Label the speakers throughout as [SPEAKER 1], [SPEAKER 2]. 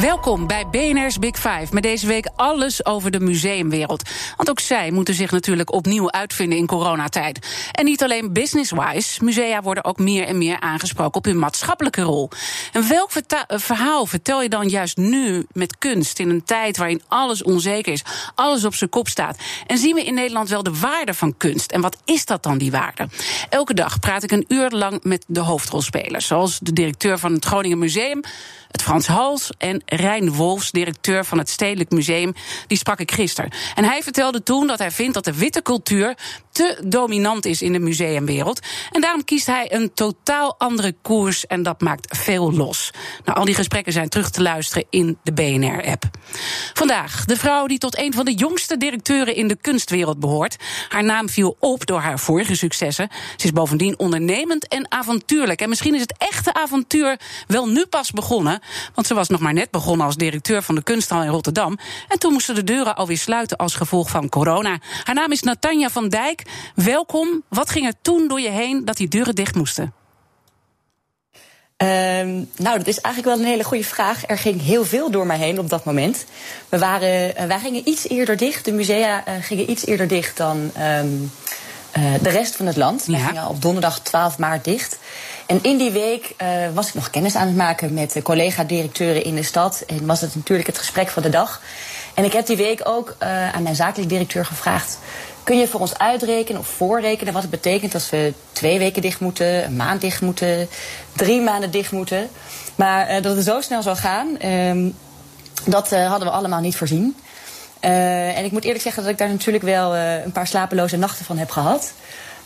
[SPEAKER 1] Welkom bij BNR's Big Five. Met deze week alles over de museumwereld. Want ook zij moeten zich natuurlijk opnieuw uitvinden in coronatijd. En niet alleen business-wise. Musea worden ook meer en meer aangesproken op hun maatschappelijke rol. En welk verhaal vertel je dan juist nu met kunst... in een tijd waarin alles onzeker is, alles op zijn kop staat? En zien we in Nederland wel de waarde van kunst? En wat is dat dan, die waarde? Elke dag praat ik een uur lang met de hoofdrolspelers. Zoals de directeur van het Groningen Museum het Frans Hals en Rijn Wolfs, directeur van het Stedelijk Museum, die sprak ik gisteren. En hij vertelde toen dat hij vindt dat de witte cultuur te dominant is in de museumwereld. En daarom kiest hij een totaal andere koers en dat maakt veel los. Nou, al die gesprekken zijn terug te luisteren in de BNR-app. Vandaag de vrouw die tot een van de jongste directeuren in de kunstwereld behoort. Haar naam viel op door haar vorige successen. Ze is bovendien ondernemend en avontuurlijk. En misschien is het echte avontuur wel nu pas begonnen. Want ze was nog maar net begonnen als directeur van de kunsthal in Rotterdam. En toen moesten de deuren alweer sluiten als gevolg van corona. Haar naam is Natanja van Dijk. Welkom. Wat ging er toen door je heen dat die deuren dicht moesten?
[SPEAKER 2] Um, nou, dat is eigenlijk wel een hele goede vraag. Er ging heel veel door mij heen op dat moment. We waren, uh, wij gingen iets eerder dicht. De musea uh, gingen iets eerder dicht dan um, uh, de rest van het land. Ja. We gingen op donderdag 12 maart dicht. En in die week was ik nog kennis aan het maken met collega-directeuren in de stad. En was het natuurlijk het gesprek van de dag. En ik heb die week ook aan mijn zakelijk directeur gevraagd Kun je voor ons uitrekenen of voorrekenen wat het betekent als we twee weken dicht moeten, een maand dicht moeten, drie maanden dicht moeten? Maar uh, dat het zo snel zou gaan, uh, dat hadden we allemaal niet voorzien. En ik moet eerlijk zeggen dat ik daar natuurlijk wel een paar slapeloze nachten van heb gehad.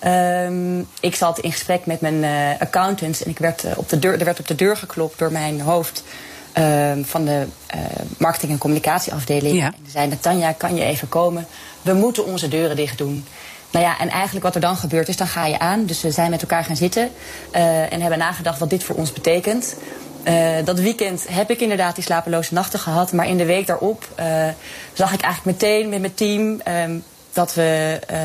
[SPEAKER 2] Um, ik zat in gesprek met mijn accountants en ik werd, op de deur, er werd op de deur geklopt door mijn hoofd ehm, van de marketing- en communicatieafdeling. Ja. En die zei: Tanja, kan je even komen? we moeten onze deuren dicht doen. Nou ja, en eigenlijk wat er dan gebeurt is, dan ga je aan. Dus we zijn met elkaar gaan zitten uh, en hebben nagedacht wat dit voor ons betekent. Uh, dat weekend heb ik inderdaad die slapeloze nachten gehad. Maar in de week daarop uh, zag ik eigenlijk meteen met mijn team um, dat we uh,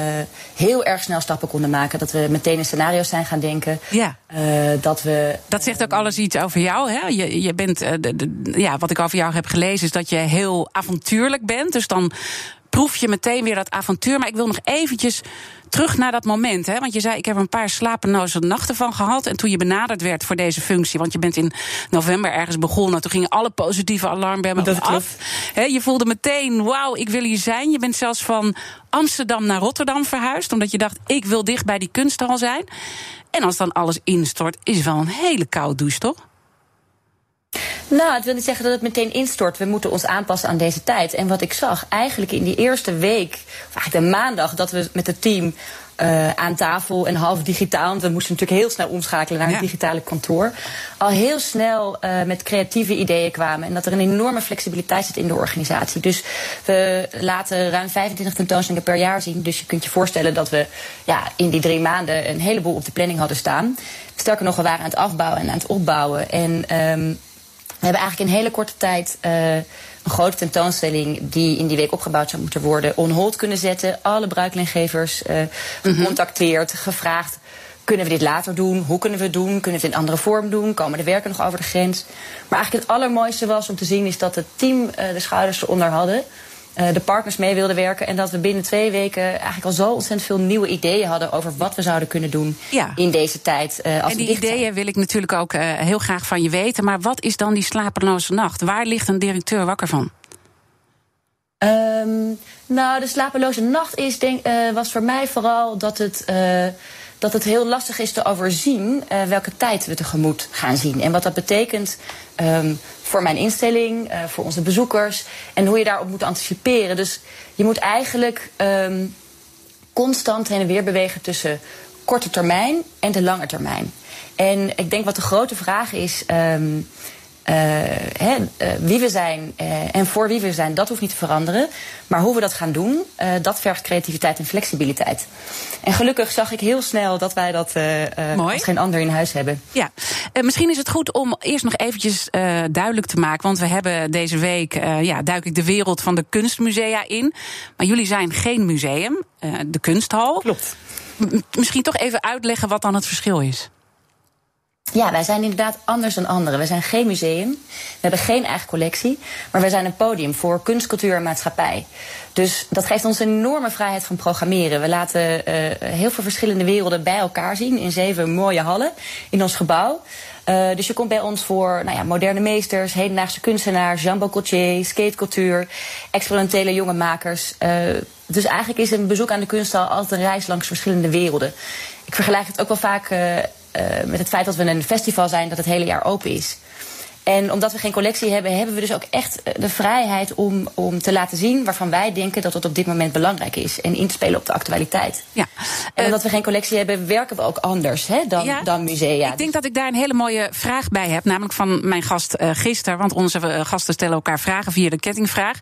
[SPEAKER 2] heel erg snel stappen konden maken. Dat we meteen in scenario's zijn gaan denken.
[SPEAKER 1] Ja.
[SPEAKER 2] Uh, dat, we,
[SPEAKER 1] dat zegt ook alles iets over jou. Hè? Je, je bent, uh, de, de, ja, wat ik over jou heb gelezen is dat je heel avontuurlijk bent. Dus dan proef je meteen weer dat avontuur. Maar ik wil nog eventjes terug naar dat moment. Hè? Want je zei, ik heb een paar slapeloze nachten van gehad. En toen je benaderd werd voor deze functie... want je bent in november ergens begonnen... toen gingen alle positieve alarmbellen af. He, je voelde meteen, wauw, ik wil hier zijn. Je bent zelfs van Amsterdam naar Rotterdam verhuisd... omdat je dacht, ik wil dicht bij die kunsthal zijn. En als dan alles instort, is het wel een hele koude douche, toch?
[SPEAKER 2] Nou, het wil niet zeggen dat het meteen instort. We moeten ons aanpassen aan deze tijd. En wat ik zag, eigenlijk in die eerste week, of eigenlijk de maandag, dat we met het team uh, aan tafel en half digitaal. Want we moesten natuurlijk heel snel omschakelen naar ja. het digitale kantoor. Al heel snel uh, met creatieve ideeën kwamen. En dat er een enorme flexibiliteit zit in de organisatie. Dus we laten ruim 25 tentoonstellingen per jaar zien. Dus je kunt je voorstellen dat we ja, in die drie maanden een heleboel op de planning hadden staan. Sterker nog, we waren aan het afbouwen en aan het opbouwen. En um, we hebben eigenlijk in hele korte tijd uh, een grote tentoonstelling die in die week opgebouwd zou moeten worden, on hold kunnen zetten. Alle bruikleengevers uh, gecontacteerd, mm -hmm. gevraagd. Kunnen we dit later doen? Hoe kunnen we het doen? Kunnen we het in een andere vorm doen? Komen de werken nog over de grens? Maar eigenlijk het allermooiste was om te zien is dat het team uh, de schouders eronder hadden. Uh, de partners mee wilden werken. En dat we binnen twee weken eigenlijk al zo ontzettend veel nieuwe ideeën hadden over wat we zouden kunnen doen ja. in deze tijd. Uh, als
[SPEAKER 1] en die ideeën zijn. wil ik natuurlijk ook uh, heel graag van je weten. Maar wat is dan die slapeloze nacht? Waar ligt een directeur wakker van?
[SPEAKER 2] Um, nou, de slapeloze nacht is, denk, was voor mij vooral dat het dat het heel lastig is te overzien uh, welke tijd we tegemoet gaan zien. En wat dat betekent um, voor mijn instelling, uh, voor onze bezoekers. En hoe je daarop moet anticiperen. Dus je moet eigenlijk um, constant heen en weer bewegen tussen korte termijn en de lange termijn. En ik denk wat de grote vraag is. Um, uh, wie we zijn uh, en voor wie we zijn, dat hoeft niet te veranderen. Maar hoe we dat gaan doen, dat vergt creativiteit en flexibiliteit. En gelukkig zag ik heel snel dat wij dat als geen ander in huis hebben.
[SPEAKER 1] Ja, misschien is het goed om eerst nog eventjes duidelijk te maken. Want we hebben deze week, ja, duik ik de wereld van de kunstmusea in. Maar jullie zijn geen museum, de kunsthal.
[SPEAKER 2] Klopt.
[SPEAKER 1] misschien toch even uitleggen wat dan het verschil is.
[SPEAKER 2] Ja, wij zijn inderdaad anders dan anderen. We zijn geen museum, we hebben geen eigen collectie, maar we zijn een podium voor kunst, cultuur en maatschappij. Dus dat geeft ons een enorme vrijheid van programmeren. We laten uh, heel veel verschillende werelden bij elkaar zien in zeven mooie hallen in ons gebouw. Uh, dus je komt bij ons voor nou ja, moderne meesters, hedendaagse kunstenaars, Jean Gaultier, skatecultuur, experimentele jonge makers. Uh, dus eigenlijk is een bezoek aan de kunsthal altijd een reis langs verschillende werelden. Ik vergelijk het ook wel vaak met het feit dat we een festival zijn dat het hele jaar open is. En omdat we geen collectie hebben, hebben we dus ook echt eh, de vrijheid om, om te laten zien waarvan wij denken dat het op dit moment belangrijk is. En in te spelen op de actualiteit. Ja. En omdat we geen collectie hebben, werken we ook anders hè, dan, dan musea.
[SPEAKER 1] Ik denk dat ik daar een hele mooie vraag bij heb. Namelijk van mijn gast uh, gisteren. Want onze gasten stellen elkaar vragen via de kettingvraag.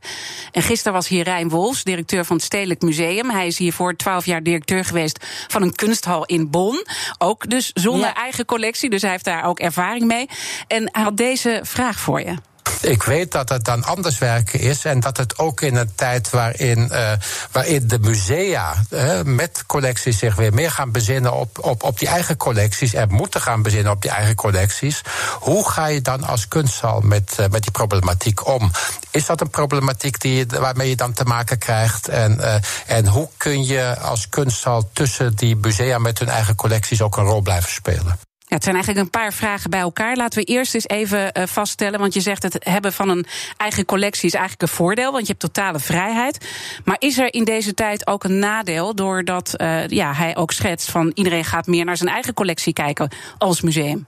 [SPEAKER 1] En gisteren was hier Rijn Wolfs, directeur van het Stedelijk Museum. Hij is hier voor twaalf jaar directeur geweest van een kunsthal in Bonn. Ook dus zonder eigen collectie. Dus hij heeft daar ook ervaring mee. En hij had deze vraag voor je.
[SPEAKER 3] Ik weet dat het dan anders werken is en dat het ook in een tijd waarin, uh, waarin de musea uh, met collecties zich weer meer gaan bezinnen op, op, op die eigen collecties en moeten gaan bezinnen op die eigen collecties. Hoe ga je dan als kunsthal met, uh, met die problematiek om? Is dat een problematiek die, waarmee je dan te maken krijgt? En, en hoe kun je als kunsthal tussen die musea met hun eigen collecties ook een rol blijven spelen?
[SPEAKER 1] Ja, het zijn eigenlijk een paar vragen bij elkaar. Laten we eerst eens even uh, vaststellen, want je zegt het hebben van een eigen collectie is eigenlijk een voordeel, want je hebt totale vrijheid. Maar is er in deze tijd ook een nadeel doordat uh, ja, hij ook schetst van iedereen gaat meer naar zijn eigen collectie kijken als museum?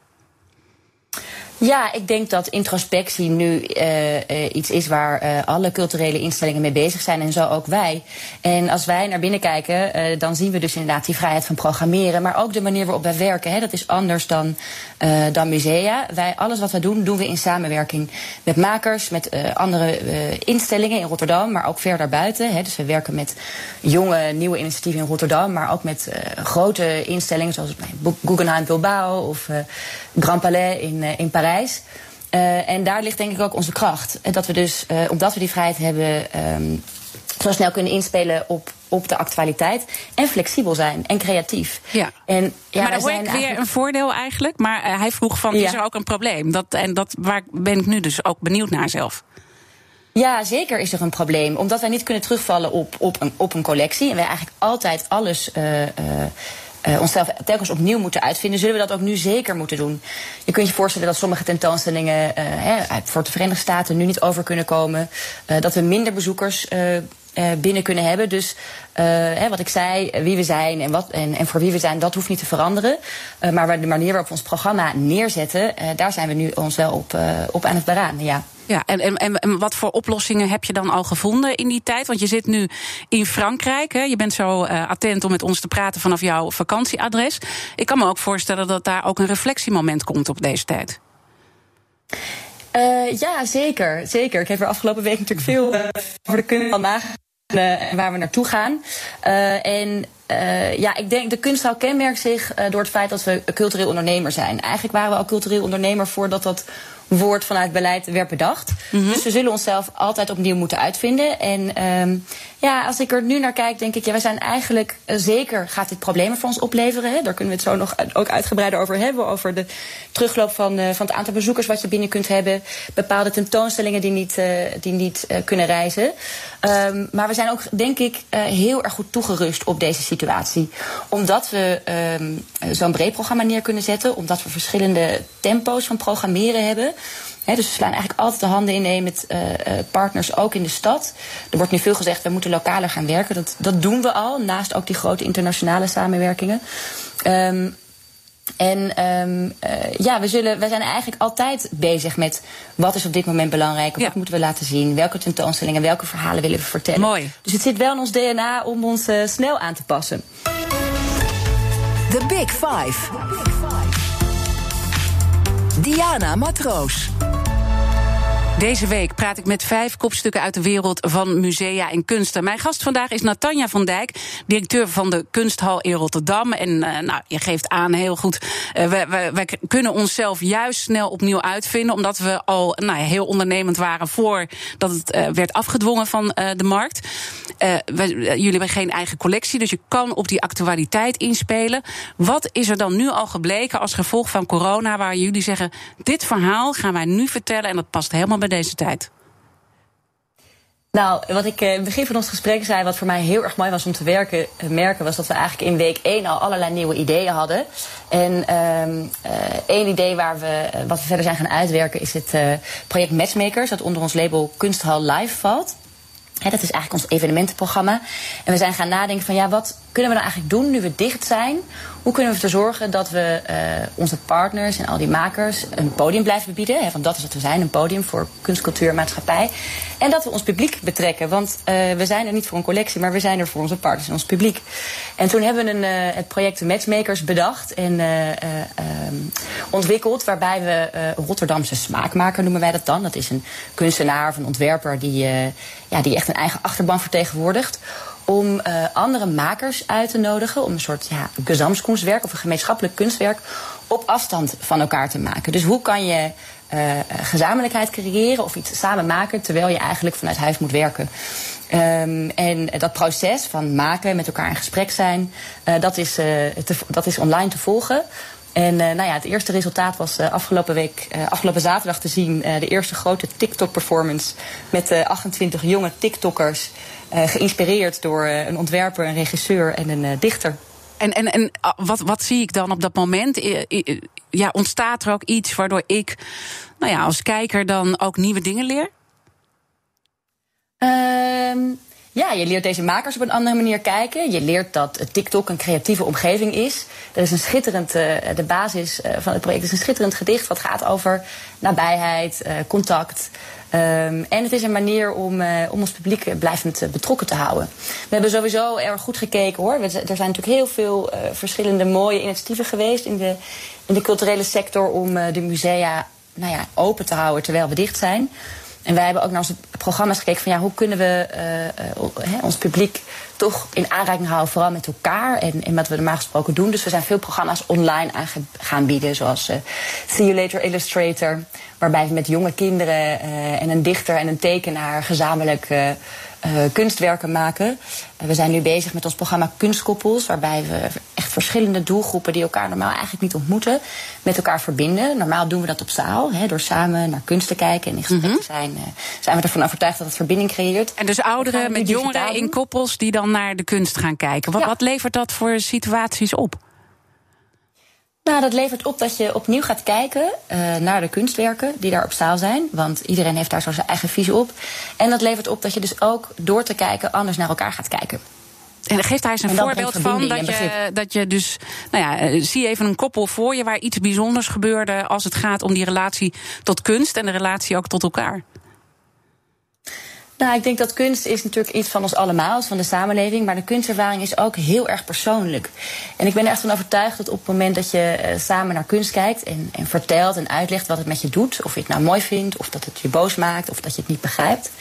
[SPEAKER 2] Ja, ik denk dat introspectie nu uh, uh, iets is waar uh, alle culturele instellingen mee bezig zijn en zo ook wij. En als wij naar binnen kijken, dan zien we dus inderdaad die vrijheid van programmeren, maar ook de manier waarop wij werken. Hè, dat is anders dan, dan musea. Wij, alles wat we doen, doen we in samenwerking met makers, met andere instellingen in Rotterdam, maar ook verder buiten. Hè. Dus we werken met jonge, nieuwe initiatieven in Rotterdam, maar ook met grote instellingen zoals Guggenheim Bilbao of Grand Palais in, in Parijs. Uh, en daar ligt denk ik ook onze kracht. En dat we dus, uh, omdat we die vrijheid hebben, um, zo snel kunnen inspelen op, op de actualiteit. En flexibel zijn en creatief.
[SPEAKER 1] Ja. En, ja, maar dan hoor ik weer een voordeel eigenlijk. Maar uh, hij vroeg van, ja. is er ook een probleem? Dat, en dat waar ben ik nu dus ook benieuwd naar zelf.
[SPEAKER 2] Ja, zeker is er een probleem. Omdat wij niet kunnen terugvallen op, op, een, op een collectie. En wij eigenlijk altijd alles uh, onszelf telkens opnieuw moeten uitvinden, zullen we dat ook nu zeker moeten doen. Je kunt je voorstellen dat sommige tentoonstellingen uh, hè, voor de Verenigde Staten nu niet over kunnen komen. Uh, dat we minder bezoekers binnen kunnen hebben. Dus hè, wat ik zei, wie we zijn en, wat, en, en voor wie we zijn, dat hoeft niet te veranderen. maar de manier waarop we ons programma neerzetten, daar zijn we nu ons wel op, op aan het beraden. Ja.
[SPEAKER 1] Ja, en, en, en wat voor oplossingen heb je dan al gevonden in die tijd? Want je zit nu in Frankrijk. Hè? Je bent zo uh, attent om met ons te praten vanaf jouw vakantieadres. Ik kan me ook voorstellen dat daar ook een reflectiemoment komt op deze tijd.
[SPEAKER 2] Uh, ja, zeker, zeker. Ik heb er afgelopen week natuurlijk veel uh, over de kunst van uh, waar we naartoe gaan. Uh, en uh, ja, ik denk de kunsthal kenmerkt zich door het feit dat we cultureel ondernemer zijn. Eigenlijk waren we al cultureel ondernemer voordat dat woord vanuit beleid werd bedacht. Mm -hmm. Dus we zullen onszelf altijd opnieuw moeten uitvinden. En um, ja, als ik er nu naar kijk, denk ik, ja, we zijn eigenlijk uh, zeker gaat dit problemen voor ons opleveren. Hè? Daar kunnen we het zo nog ook uitgebreider over hebben. Over de terugloop van, uh, van het aantal bezoekers wat je binnen kunt hebben. Bepaalde tentoonstellingen die niet, die niet kunnen reizen. Um, maar we zijn ook, denk ik, heel erg goed toegerust op deze situatie. Omdat we um, zo'n breed programma neer kunnen zetten. Omdat we verschillende tempo's van programmeren hebben. He, dus we slaan eigenlijk altijd de handen ineen met uh, partners, ook in de stad. Er wordt nu veel gezegd, we moeten lokaler gaan werken. Dat, dat doen we al, naast ook die grote internationale samenwerkingen. Um, en um, uh, ja, we, zullen, we zijn eigenlijk altijd bezig met wat is op dit moment belangrijk, wat moeten we laten zien, welke tentoonstellingen, welke verhalen willen we vertellen.
[SPEAKER 1] Mooi.
[SPEAKER 2] Dus het zit wel in ons DNA om ons uh, snel aan te passen.
[SPEAKER 4] The Big Five. Diana Matroos.
[SPEAKER 1] Deze week praat ik met vijf kopstukken uit de wereld van musea en kunsten. Mijn gast vandaag is Natanja van Dijk, directeur van de Kunsthal in Rotterdam. En uh, nou, je geeft aan heel goed, uh, wij, wij, kunnen onszelf juist snel opnieuw uitvinden, omdat we al nou, heel ondernemend waren voordat het uh, werd afgedwongen van de markt. Jullie hebben geen eigen collectie, dus je kan op die actualiteit inspelen. Wat is er dan nu al gebleken als gevolg van corona, waar jullie zeggen: dit verhaal gaan wij nu vertellen en dat past helemaal bij deze tijd?
[SPEAKER 2] Nou, wat ik in het begin van ons gesprek zei, wat voor mij heel erg mooi was om te werken, merken, was dat we eigenlijk in week 1 al allerlei nieuwe ideeën hadden. En um, één idee waar we, wat we verder zijn gaan uitwerken, is het project Matchmakers, dat onder ons label Kunsthal Live valt. Dat is eigenlijk ons evenementenprogramma. En we zijn gaan nadenken van ja, wat kunnen we nou eigenlijk doen nu we dicht zijn? Hoe kunnen we ervoor zorgen dat we uh, onze partners en al die makers een podium blijven bieden? He, want dat is wat we zijn, een podium voor kunst, cultuur maatschappij. En dat we ons publiek betrekken. Want uh, we zijn er niet voor een collectie, maar we zijn er voor onze partners en ons publiek. En toen hebben we een, uh, het project Matchmakers bedacht en um, ontwikkeld. Waarbij we Rotterdamse smaakmaker noemen wij dat dan. Dat is een kunstenaar of een ontwerper die, ja, die echt een eigen achterban vertegenwoordigt om uh, andere makers uit te nodigen om een soort ja, gezamskunstwerk of een gemeenschappelijk kunstwerk op afstand van elkaar te maken. Dus hoe kan je uh, gezamenlijkheid creëren of iets samen maken terwijl je eigenlijk vanuit huis moet werken? Um, en dat proces van maken, met elkaar in gesprek zijn, uh, dat, is, dat is online te volgen. En nou ja, het eerste resultaat was afgelopen week, afgelopen zaterdag te zien. de eerste grote TikTok-performance met 28 jonge TikTokkers. Geïnspireerd door een ontwerper, een regisseur en een dichter.
[SPEAKER 1] En, en, en wat, wat zie ik dan op dat moment? Ja, ontstaat er ook iets waardoor ik nou ja, als kijker dan ook nieuwe dingen leer?
[SPEAKER 2] Um, ja, je leert deze makers op een andere manier kijken. Je leert dat TikTok een creatieve omgeving is. Er is een schitterend, uh, de basis uh, van het project is een schitterend gedicht wat gaat over nabijheid, uh, contact. Um, en het is een manier om, om ons publiek blijvend betrokken te houden. We hebben sowieso erg goed gekeken hoor. er zijn natuurlijk heel veel verschillende mooie initiatieven geweest in de, in de culturele sector om de musea nou ja, open te houden terwijl we dicht zijn. En wij hebben ook naar onze programma's gekeken van ja, hoe kunnen we uh, uh, ons publiek toch in aanraking houden, vooral met elkaar en, en wat we normaal gesproken doen. Dus we zijn veel programma's online aan gaan bieden, zoals uh, See You Later Illustrator, waarbij we met jonge kinderen en een dichter en een tekenaar gezamenlijk uh, kunstwerken maken. Uh, we zijn nu bezig met ons programma Kunstkoppels, waarbij we echt verschillende doelgroepen die elkaar normaal eigenlijk niet ontmoeten, met elkaar verbinden. Normaal doen we dat op zaal, hè, door samen naar kunst te kijken en in gesprek mm -hmm. te zijn. Uh, zijn we ervan overtuigd dat het verbinding creëert.
[SPEAKER 1] En dus ouderen met jongeren in koppels die dan naar de kunst gaan kijken. Wat, ja. wat levert dat voor situaties op?
[SPEAKER 2] Nou, dat levert op dat je opnieuw gaat kijken uh, naar de kunstwerken die daar op zaal zijn. Want iedereen heeft daar zo zijn eigen visie op. En dat levert op dat je dus ook door te kijken anders naar elkaar gaat kijken.
[SPEAKER 1] En geeft hij eens een voorbeeld van dat je, dat je dus, nou ja, zie even een koppel voor je waar iets bijzonders gebeurde als het gaat om die relatie tot kunst en de relatie ook tot elkaar.
[SPEAKER 2] Nou, ik denk dat kunst is natuurlijk iets van ons allemaal, van de samenleving. Maar de kunstervaring is ook heel erg persoonlijk. En ik ben er echt van overtuigd dat op het moment dat je uh, samen naar kunst kijkt en, en, vertelt en uitlegt wat het met je doet, of je het nou mooi vindt, of dat het je boos maakt, of dat je het niet begrijpt.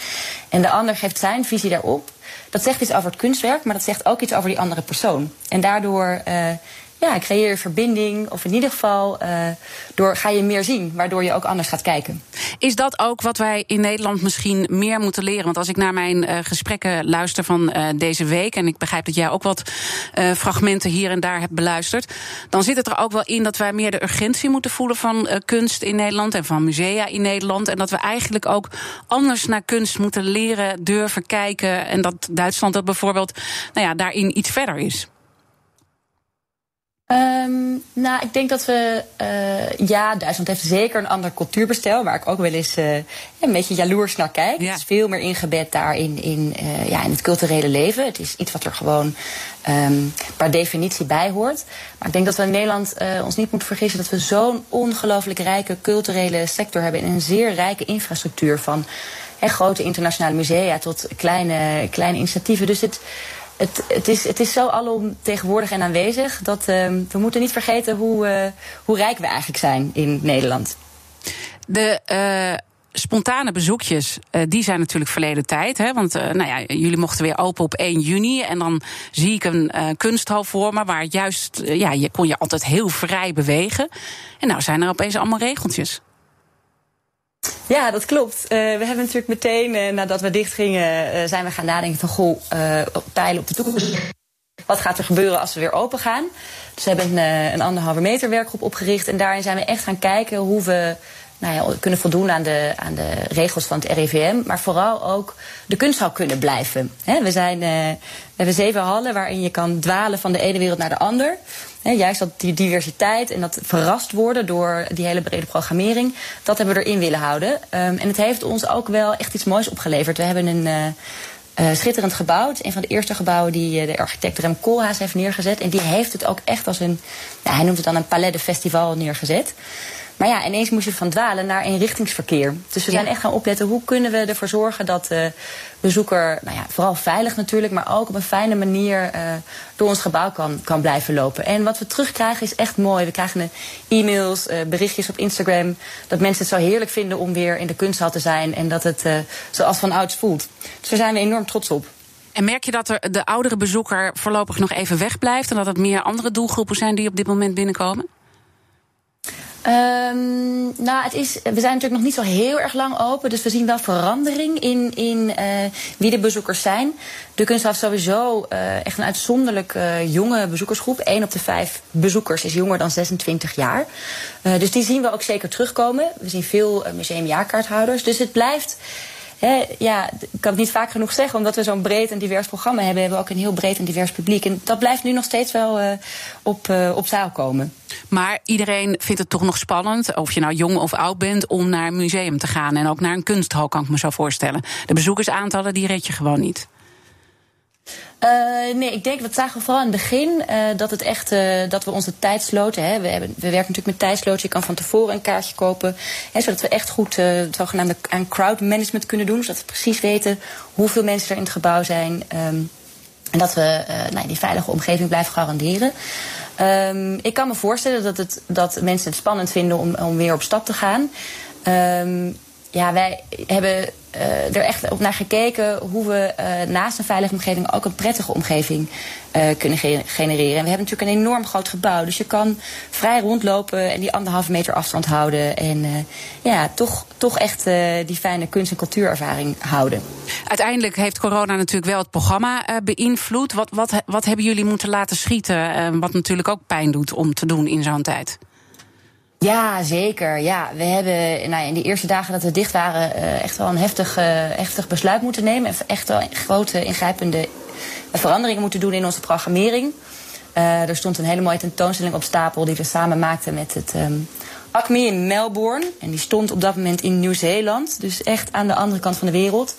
[SPEAKER 2] En de ander geeft zijn visie daarop. Dat zegt iets over het kunstwerk, maar dat zegt ook iets over die andere persoon. En daardoor uh, ja, creëer verbinding. Of in ieder geval uh, door, ga je meer zien, waardoor je ook anders gaat kijken.
[SPEAKER 1] Is dat ook wat wij in Nederland misschien meer moeten leren? Want als ik naar mijn uh, gesprekken luister van uh, deze week, en ik begrijp dat jij ook wat fragmenten hier en daar hebt beluisterd, dan zit het er ook wel in dat wij meer de urgentie moeten voelen van kunst in Nederland en van musea in Nederland. En dat we eigenlijk ook anders naar kunst moeten leren, durven kijken. En dat Duitsland dat bijvoorbeeld nou ja, daarin iets verder is.
[SPEAKER 2] Um, nou, ik denk dat we. Uh, ja, Duitsland heeft zeker een ander cultuurbestel. Waar ik ook wel eens uh, een beetje jaloers naar kijk. Ja. Het is veel meer ingebed daar in, in, uh, ja, in het culturele leven. Het is iets wat er gewoon um, per definitie bij hoort. Maar ik denk dat we in Nederland ons niet moeten vergissen dat we zo'n ongelooflijk rijke culturele sector hebben. En een zeer rijke infrastructuur van hè, grote internationale musea tot kleine, kleine initiatieven. Dus het het, het, is, het is zo alomtegenwoordig en aanwezig dat ehm, we moeten niet vergeten hoe, uh, hoe rijk we eigenlijk zijn in Nederland.
[SPEAKER 1] De uh, spontane bezoekjes, uh, die zijn natuurlijk verleden tijd. Hè? Want nou ja, jullie mochten weer open op 1 juni. En dan zie ik een kunsthal voor me waar juist, ja, je kon je altijd heel vrij bewegen. En nou zijn er opeens allemaal regeltjes.
[SPEAKER 2] Ja, dat klopt. Uh, we hebben natuurlijk meteen, uh, nadat we dicht gingen, uh, zijn we gaan nadenken van goh, pijlen op de toekomst. Wat gaat er gebeuren als we weer open gaan? Dus we hebben een, een anderhalve meter werkgroep opgericht. En daarin zijn we echt gaan kijken hoe we nou ja, kunnen voldoen aan de, aan de regels van het RIVM. Maar vooral ook de kunsthal kunnen blijven. We, zijn, we hebben zeven hallen waarin je kan dwalen van de ene wereld naar de ander juist dat die diversiteit en dat verrast worden door die hele brede programmering, dat hebben we erin willen houden. Um, en het heeft ons ook wel echt iets moois opgeleverd. We hebben een uh, uh, schitterend gebouw. Een van de eerste gebouwen die uh, de architect Rem Koolhaas heeft neergezet. En die heeft het ook echt als een, hij noemt het dan een de festival neergezet. Maar ja, ineens moest je van dwalen naar eenrichtingsverkeer. Dus we zijn echt gaan opletten hoe kunnen we ervoor zorgen dat de bezoeker, nou ja, vooral veilig natuurlijk, maar ook op een fijne manier uh, door ons gebouw kan, kan blijven lopen. En wat we terugkrijgen is echt mooi. We krijgen e-mails, uh, berichtjes op Instagram, dat mensen het zo heerlijk vinden om weer in de kunsthal te zijn en dat het uh, zoals van ouds voelt. Dus daar zijn we enorm trots op.
[SPEAKER 1] En merk je dat er de oudere bezoeker voorlopig nog even wegblijft en dat het meer andere doelgroepen zijn die op dit moment binnenkomen?
[SPEAKER 2] Um, nou, het is, we zijn natuurlijk nog niet zo heel erg lang open. Dus we zien wel verandering in, in uh, wie de bezoekers zijn. De kunst heeft sowieso uh, echt een uitzonderlijk uh, jonge bezoekersgroep. Eén op de vijf bezoekers is jonger dan 26 jaar. dus die zien we ook zeker terugkomen. We zien veel museumjaarkaarthouders. Dus het blijft ja, ik kan het niet vaak genoeg zeggen, omdat we zo'n breed en divers programma hebben, hebben we ook een heel breed en divers publiek. En dat blijft nu nog steeds wel uh, op, uh, op zaal komen.
[SPEAKER 1] Maar iedereen vindt het toch nog spannend, of je nou jong of oud bent, om naar een museum te gaan. En ook naar een kunsthal, kan ik me zo voorstellen. De bezoekersaantallen, die red je gewoon niet.
[SPEAKER 2] Uh, nee, ik denk, dat zagen we vooral in het begin, uh, dat, het echt, uh, dat we onze tijd sloten. Hè. We, hebben, we werken natuurlijk met tijdsloten. Je kan van tevoren een kaartje kopen. Zodat we echt goed het zogenaamde aan crowd management kunnen doen. Zodat we precies weten hoeveel mensen er in het gebouw zijn. Um, en dat we nou, die veilige omgeving blijven garanderen. Um, ik kan me voorstellen dat, het, dat mensen het spannend vinden om, om weer op stap te gaan. Um, ja, wij hebben uh, er echt op naar gekeken hoe we uh, naast een veilige omgeving ook een prettige omgeving uh, kunnen ge genereren. En we hebben natuurlijk een enorm groot gebouw, dus je kan vrij rondlopen en die anderhalve meter afstand houden. En ja, toch, toch echt die fijne kunst- en cultuurervaring houden.
[SPEAKER 1] Uiteindelijk heeft corona natuurlijk wel het programma beïnvloed. Wat, wat, wat hebben jullie moeten laten schieten? wat natuurlijk ook pijn doet om te doen in zo'n tijd.
[SPEAKER 2] Ja, zeker. Ja, we hebben nou, in de eerste dagen dat we dicht waren uh, echt wel een heftig, uh, heftig besluit moeten nemen. En echt wel grote ingrijpende veranderingen moeten doen in onze programmering. Uh, er stond een hele mooie tentoonstelling op stapel die we samen maakten met het um, ACME in Melbourne. En die stond op dat moment in Nieuw-Zeeland. Dus echt aan de andere kant van de wereld.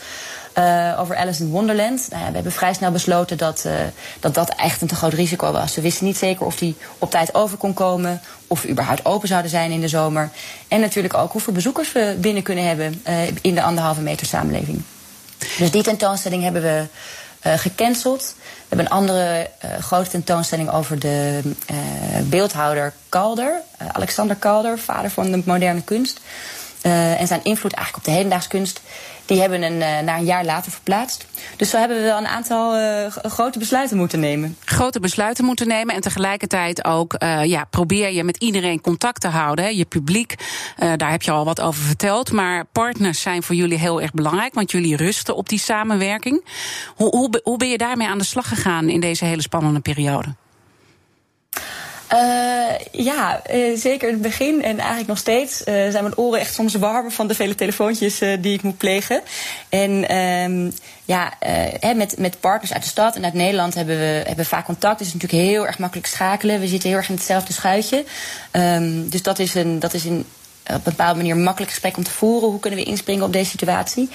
[SPEAKER 2] Uh, over Alice in Wonderland. Nou ja, we hebben vrij snel besloten dat, uh, dat dat echt een te groot risico was. We wisten niet zeker of die op tijd over kon komen. Of überhaupt open zouden zijn in de zomer. En natuurlijk ook hoeveel bezoekers we binnen kunnen hebben uh, in de anderhalve meter samenleving. Dus die tentoonstelling hebben we gecanceld. We hebben een andere grote tentoonstelling over de beeldhouder Calder. Alexander Calder, vader van de moderne kunst. en zijn invloed eigenlijk op de hedendaagse kunst die hebben een, uh, naar een jaar later verplaatst. Dus zo hebben we wel een aantal uh, grote besluiten moeten nemen.
[SPEAKER 1] Grote besluiten moeten nemen en tegelijkertijd ook uh, ja, probeer je met iedereen contact te houden. Hè. Je publiek, daar heb je al wat over verteld. Maar partners zijn voor jullie heel erg belangrijk, want jullie rusten op die samenwerking. Hoe, hoe ben je daarmee aan de slag gegaan in deze hele spannende periode?
[SPEAKER 2] Uh, ja, uh, zeker in het begin en eigenlijk nog steeds uh, zijn mijn oren echt soms warm van de vele telefoontjes die ik moet plegen. En um, ja, hè, met, met partners uit de stad en uit Nederland hebben we hebben vaak contact. Het is natuurlijk heel erg makkelijk schakelen. We zitten heel erg in hetzelfde schuitje. Um, dus dat is een, dat is een op een bepaalde manier makkelijk gesprek om te voeren. Hoe kunnen we inspringen op deze situatie?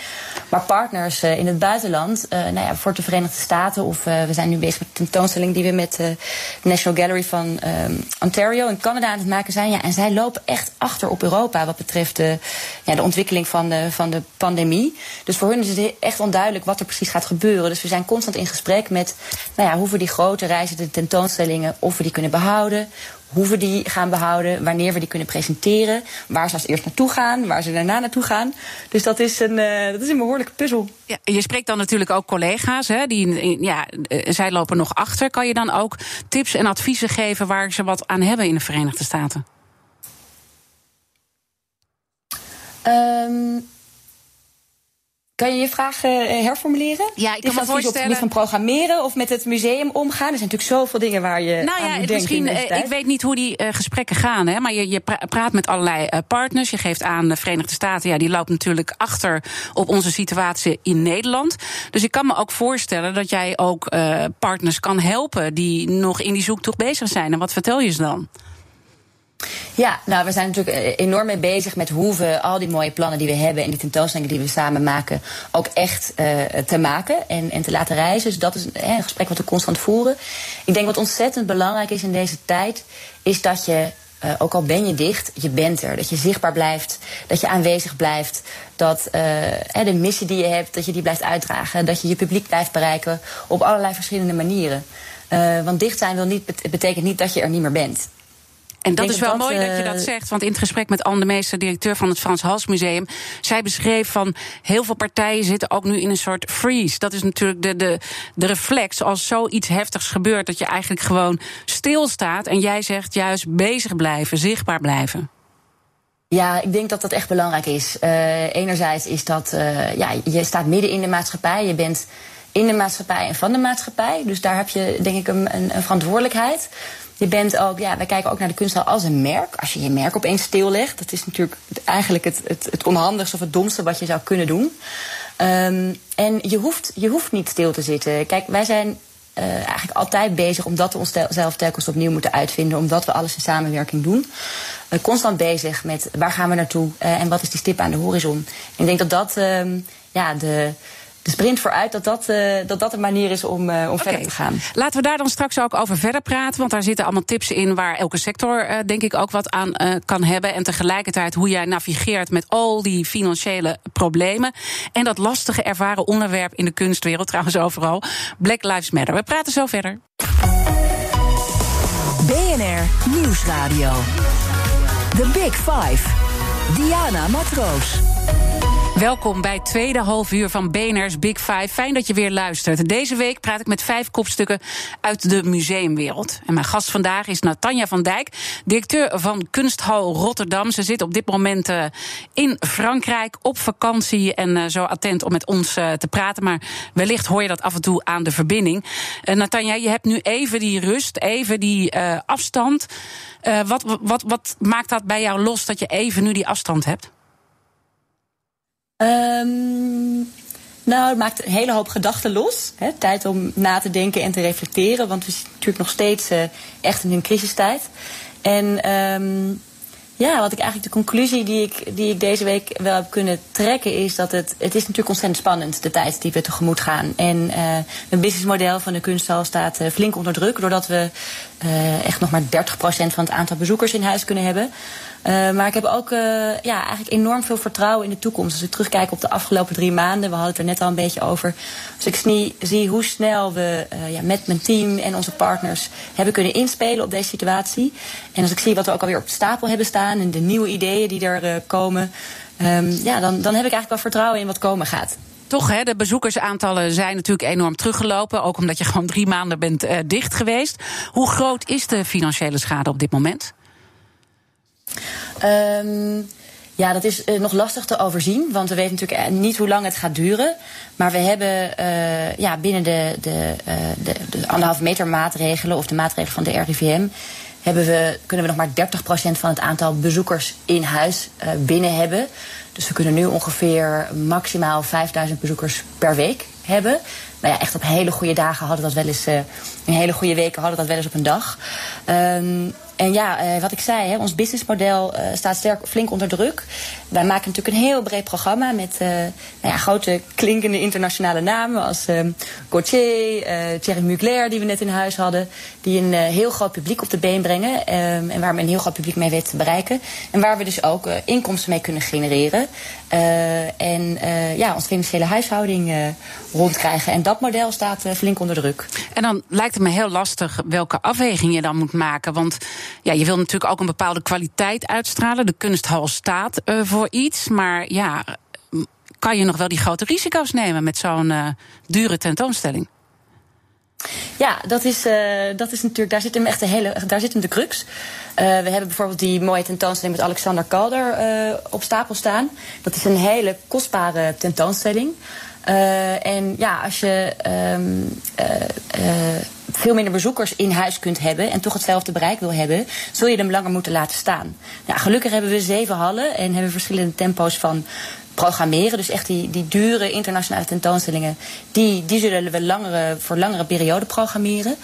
[SPEAKER 2] Maar partners in het buitenland, nou ja, voor de Verenigde Staten, of we zijn nu bezig met een tentoonstelling die we met de National Gallery van ehm, Ontario in Canada aan het maken zijn. Ja, en zij lopen echt achter op Europa wat betreft de, ja, de ontwikkeling van de, van de pandemie. Dus voor hun is het echt onduidelijk wat er precies gaat gebeuren. Dus we zijn constant in gesprek met nou ja, hoe we die grote reizen, de tentoonstellingen, of we die kunnen behouden hoe we die gaan behouden, wanneer we die kunnen presenteren, waar ze als eerst naartoe gaan, waar ze daarna naartoe gaan. Dus dat is een, uh, dat is een behoorlijke puzzel.
[SPEAKER 1] Ja, je spreekt dan natuurlijk ook collega's, hè, die, ja, eh, zij lopen nog achter. Kan je dan ook tips en adviezen geven waar ze wat aan hebben in de Verenigde Staten?
[SPEAKER 2] Um, kan je je vraag uh, herformuleren?
[SPEAKER 1] Ja, ik kan me voorstellen. Op
[SPEAKER 2] van programmeren of met het museum omgaan? Er zijn natuurlijk zoveel dingen waar je. Nou ja, aan moet
[SPEAKER 1] misschien.
[SPEAKER 2] Uh,
[SPEAKER 1] ik weet niet hoe die uh, gesprekken gaan, hè, maar je, je praat met allerlei partners. Je geeft aan de Verenigde Staten, ja, die loopt natuurlijk achter op onze situatie in Nederland. Dus ik kan me ook voorstellen dat jij ook partners kan helpen die nog in die zoektocht bezig zijn. En wat vertel je ze dan?
[SPEAKER 2] Ja, nou, we zijn natuurlijk eh, enorm mee bezig met hoe we al die mooie plannen die we hebben en die tentoonstellingen die we samen maken, ook echt uh, te maken en, en te laten reizen. Dus dat is een, een gesprek wat we constant voeren. Ik denk wat ontzettend belangrijk is in deze tijd, is dat je ook al ben je dicht, je bent er. Dat je zichtbaar blijft, dat je aanwezig blijft. Dat de missie die je hebt, dat je die blijft uitdragen. Dat je je publiek blijft bereiken op allerlei verschillende manieren. Want dicht zijn wil niet, betekent niet dat je er niet meer bent.
[SPEAKER 1] En dat is wel mooi dat je dat eh, zegt. Want in het gesprek met Anne de Meester, directeur van het Frans Hals Museum, zij beschreef van heel veel partijen zitten ook nu in een soort freeze. Dat is natuurlijk de, de, de reflex als zoiets heftigs gebeurt, dat je eigenlijk gewoon stilstaat. En jij zegt juist bezig blijven, zichtbaar blijven.
[SPEAKER 2] Ja, ik denk dat dat echt belangrijk is. Uh, enerzijds is dat, uh, ja, je staat midden in de maatschappij. Je bent in de maatschappij en van de maatschappij. Dus daar heb je denk ik een, een verantwoordelijkheid. Je bent ook, ja, wij kijken ook naar de kunsthal als een merk. Als je je merk opeens stillegt, dat is natuurlijk eigenlijk het, het, het onhandigste of het domste wat je zou kunnen doen. Um, en je hoeft, je hoeft niet stil te zitten. Kijk, wij zijn uh, eigenlijk altijd bezig omdat we onszelf telkens opnieuw moeten uitvinden, omdat we alles in samenwerking doen. Uh, constant bezig met waar gaan we naartoe uh, en wat is die stip aan de horizon. En ik denk dat dat um, ja, de de sprint vooruit, dat dat, uh, dat, dat een manier is om, uh, om verder te gaan.
[SPEAKER 1] Laten we daar dan straks ook over verder praten. Want daar zitten allemaal tips in waar elke sector, uh, denk ik, ook wat aan kan hebben. En tegelijkertijd hoe jij navigeert met al die financiële problemen. En dat lastige ervaren onderwerp in de kunstwereld, trouwens overal. Black Lives Matter. We praten zo verder.
[SPEAKER 4] BNR Nieuwsradio. The Big Five. Diana Matroos.
[SPEAKER 1] Welkom bij het tweede half uur van BNR's Big Five. Fijn dat je weer luistert. Deze week praat ik met vijf kopstukken uit de museumwereld. En mijn gast vandaag is Natanja van Dijk, directeur van Kunsthal Rotterdam. Ze zit op dit moment uh, in Frankrijk op vakantie en uh, zo attent om met ons uh, te praten. Maar wellicht hoor je dat af en toe aan de verbinding. Natanja, je hebt nu even die rust, even die afstand. wat, wat, wat maakt dat bij jou los dat je even nu die afstand hebt?
[SPEAKER 2] Um, nou, het maakt een hele hoop gedachten los. Hè? Tijd om na te denken en te reflecteren. Want we zitten natuurlijk nog steeds uh, echt in een crisistijd. En um, ja, wat ik eigenlijk de conclusie die ik, die ik deze week wel heb kunnen trekken is dat het, het is natuurlijk ontzettend spannend, de tijd die we tegemoet gaan. En uh, het businessmodel van de kunsthal staat uh, flink onder druk, doordat we echt nog maar 30% van het aantal bezoekers in huis kunnen hebben. Uh, maar ik heb ook uh, ja, eigenlijk enorm veel vertrouwen in de toekomst. Als ik terugkijk op de afgelopen drie maanden, we hadden het er net al een beetje over. Als ik zie hoe snel we uh, ja, met mijn team en onze partners hebben kunnen inspelen op deze situatie. En als ik zie wat we ook alweer op de stapel hebben staan en de nieuwe ideeën die er komen. Um, ja, dan, dan heb ik eigenlijk wel vertrouwen in wat komen gaat.
[SPEAKER 1] Toch, hè, de bezoekersaantallen zijn natuurlijk enorm teruggelopen. Ook omdat je gewoon drie maanden bent dicht geweest. Hoe groot is de financiële schade op dit moment?
[SPEAKER 2] Um, ja, dat is uh, nog lastig te overzien, want we weten natuurlijk eh, niet hoe lang het gaat duren. Maar we hebben uh, ja, binnen de, de, uh, de, de anderhalve meter maatregelen of de maatregelen van de RIVM... Hebben we, kunnen we nog maar 30% van het aantal bezoekers in huis binnen hebben. Dus we kunnen nu ongeveer maximaal 5000 bezoekers per week hebben. nou ja, echt op hele goede dagen hadden dat wel eens, in hele goede weken hadden dat wel eens op een dag. Um, en ja, uh, wat ik zei, hè, ons businessmodel uh, staat sterk, flink onder druk. Wij maken natuurlijk een heel breed programma met uh, nou ja, grote klinkende internationale namen als Gauthier, Thierry Mugler, die we net in huis hadden. Die een heel groot publiek op de been brengen um, en waar we een heel groot publiek mee weten te bereiken. En waar we dus ook inkomsten mee kunnen genereren. en ja, onze financiële huishouding rondkrijgen. En dat model staat flink onder druk.
[SPEAKER 1] En dan lijkt het me heel lastig welke afweging je dan moet maken. Want ja, je wil natuurlijk ook een bepaalde kwaliteit uitstralen. De kunsthal staat uh, voor iets. Maar ja, kan je nog wel die grote risico's nemen met zo'n uh, dure tentoonstelling?
[SPEAKER 2] Ja, dat is, uh, dat is natuurlijk, daar zit hem echt de hele, daar zit hem de crux. We hebben bijvoorbeeld die mooie tentoonstelling met Alexander Calder op stapel staan. Dat is een hele kostbare tentoonstelling. En ja, als je um, veel minder bezoekers in huis kunt hebben en toch hetzelfde bereik wil hebben, zul je hem langer moeten laten staan. Ja, gelukkig hebben we zeven hallen en hebben verschillende tempo's van programmeren. Dus echt die, die dure internationale tentoonstellingen, die, die zullen we langere, voor langere perioden programmeren.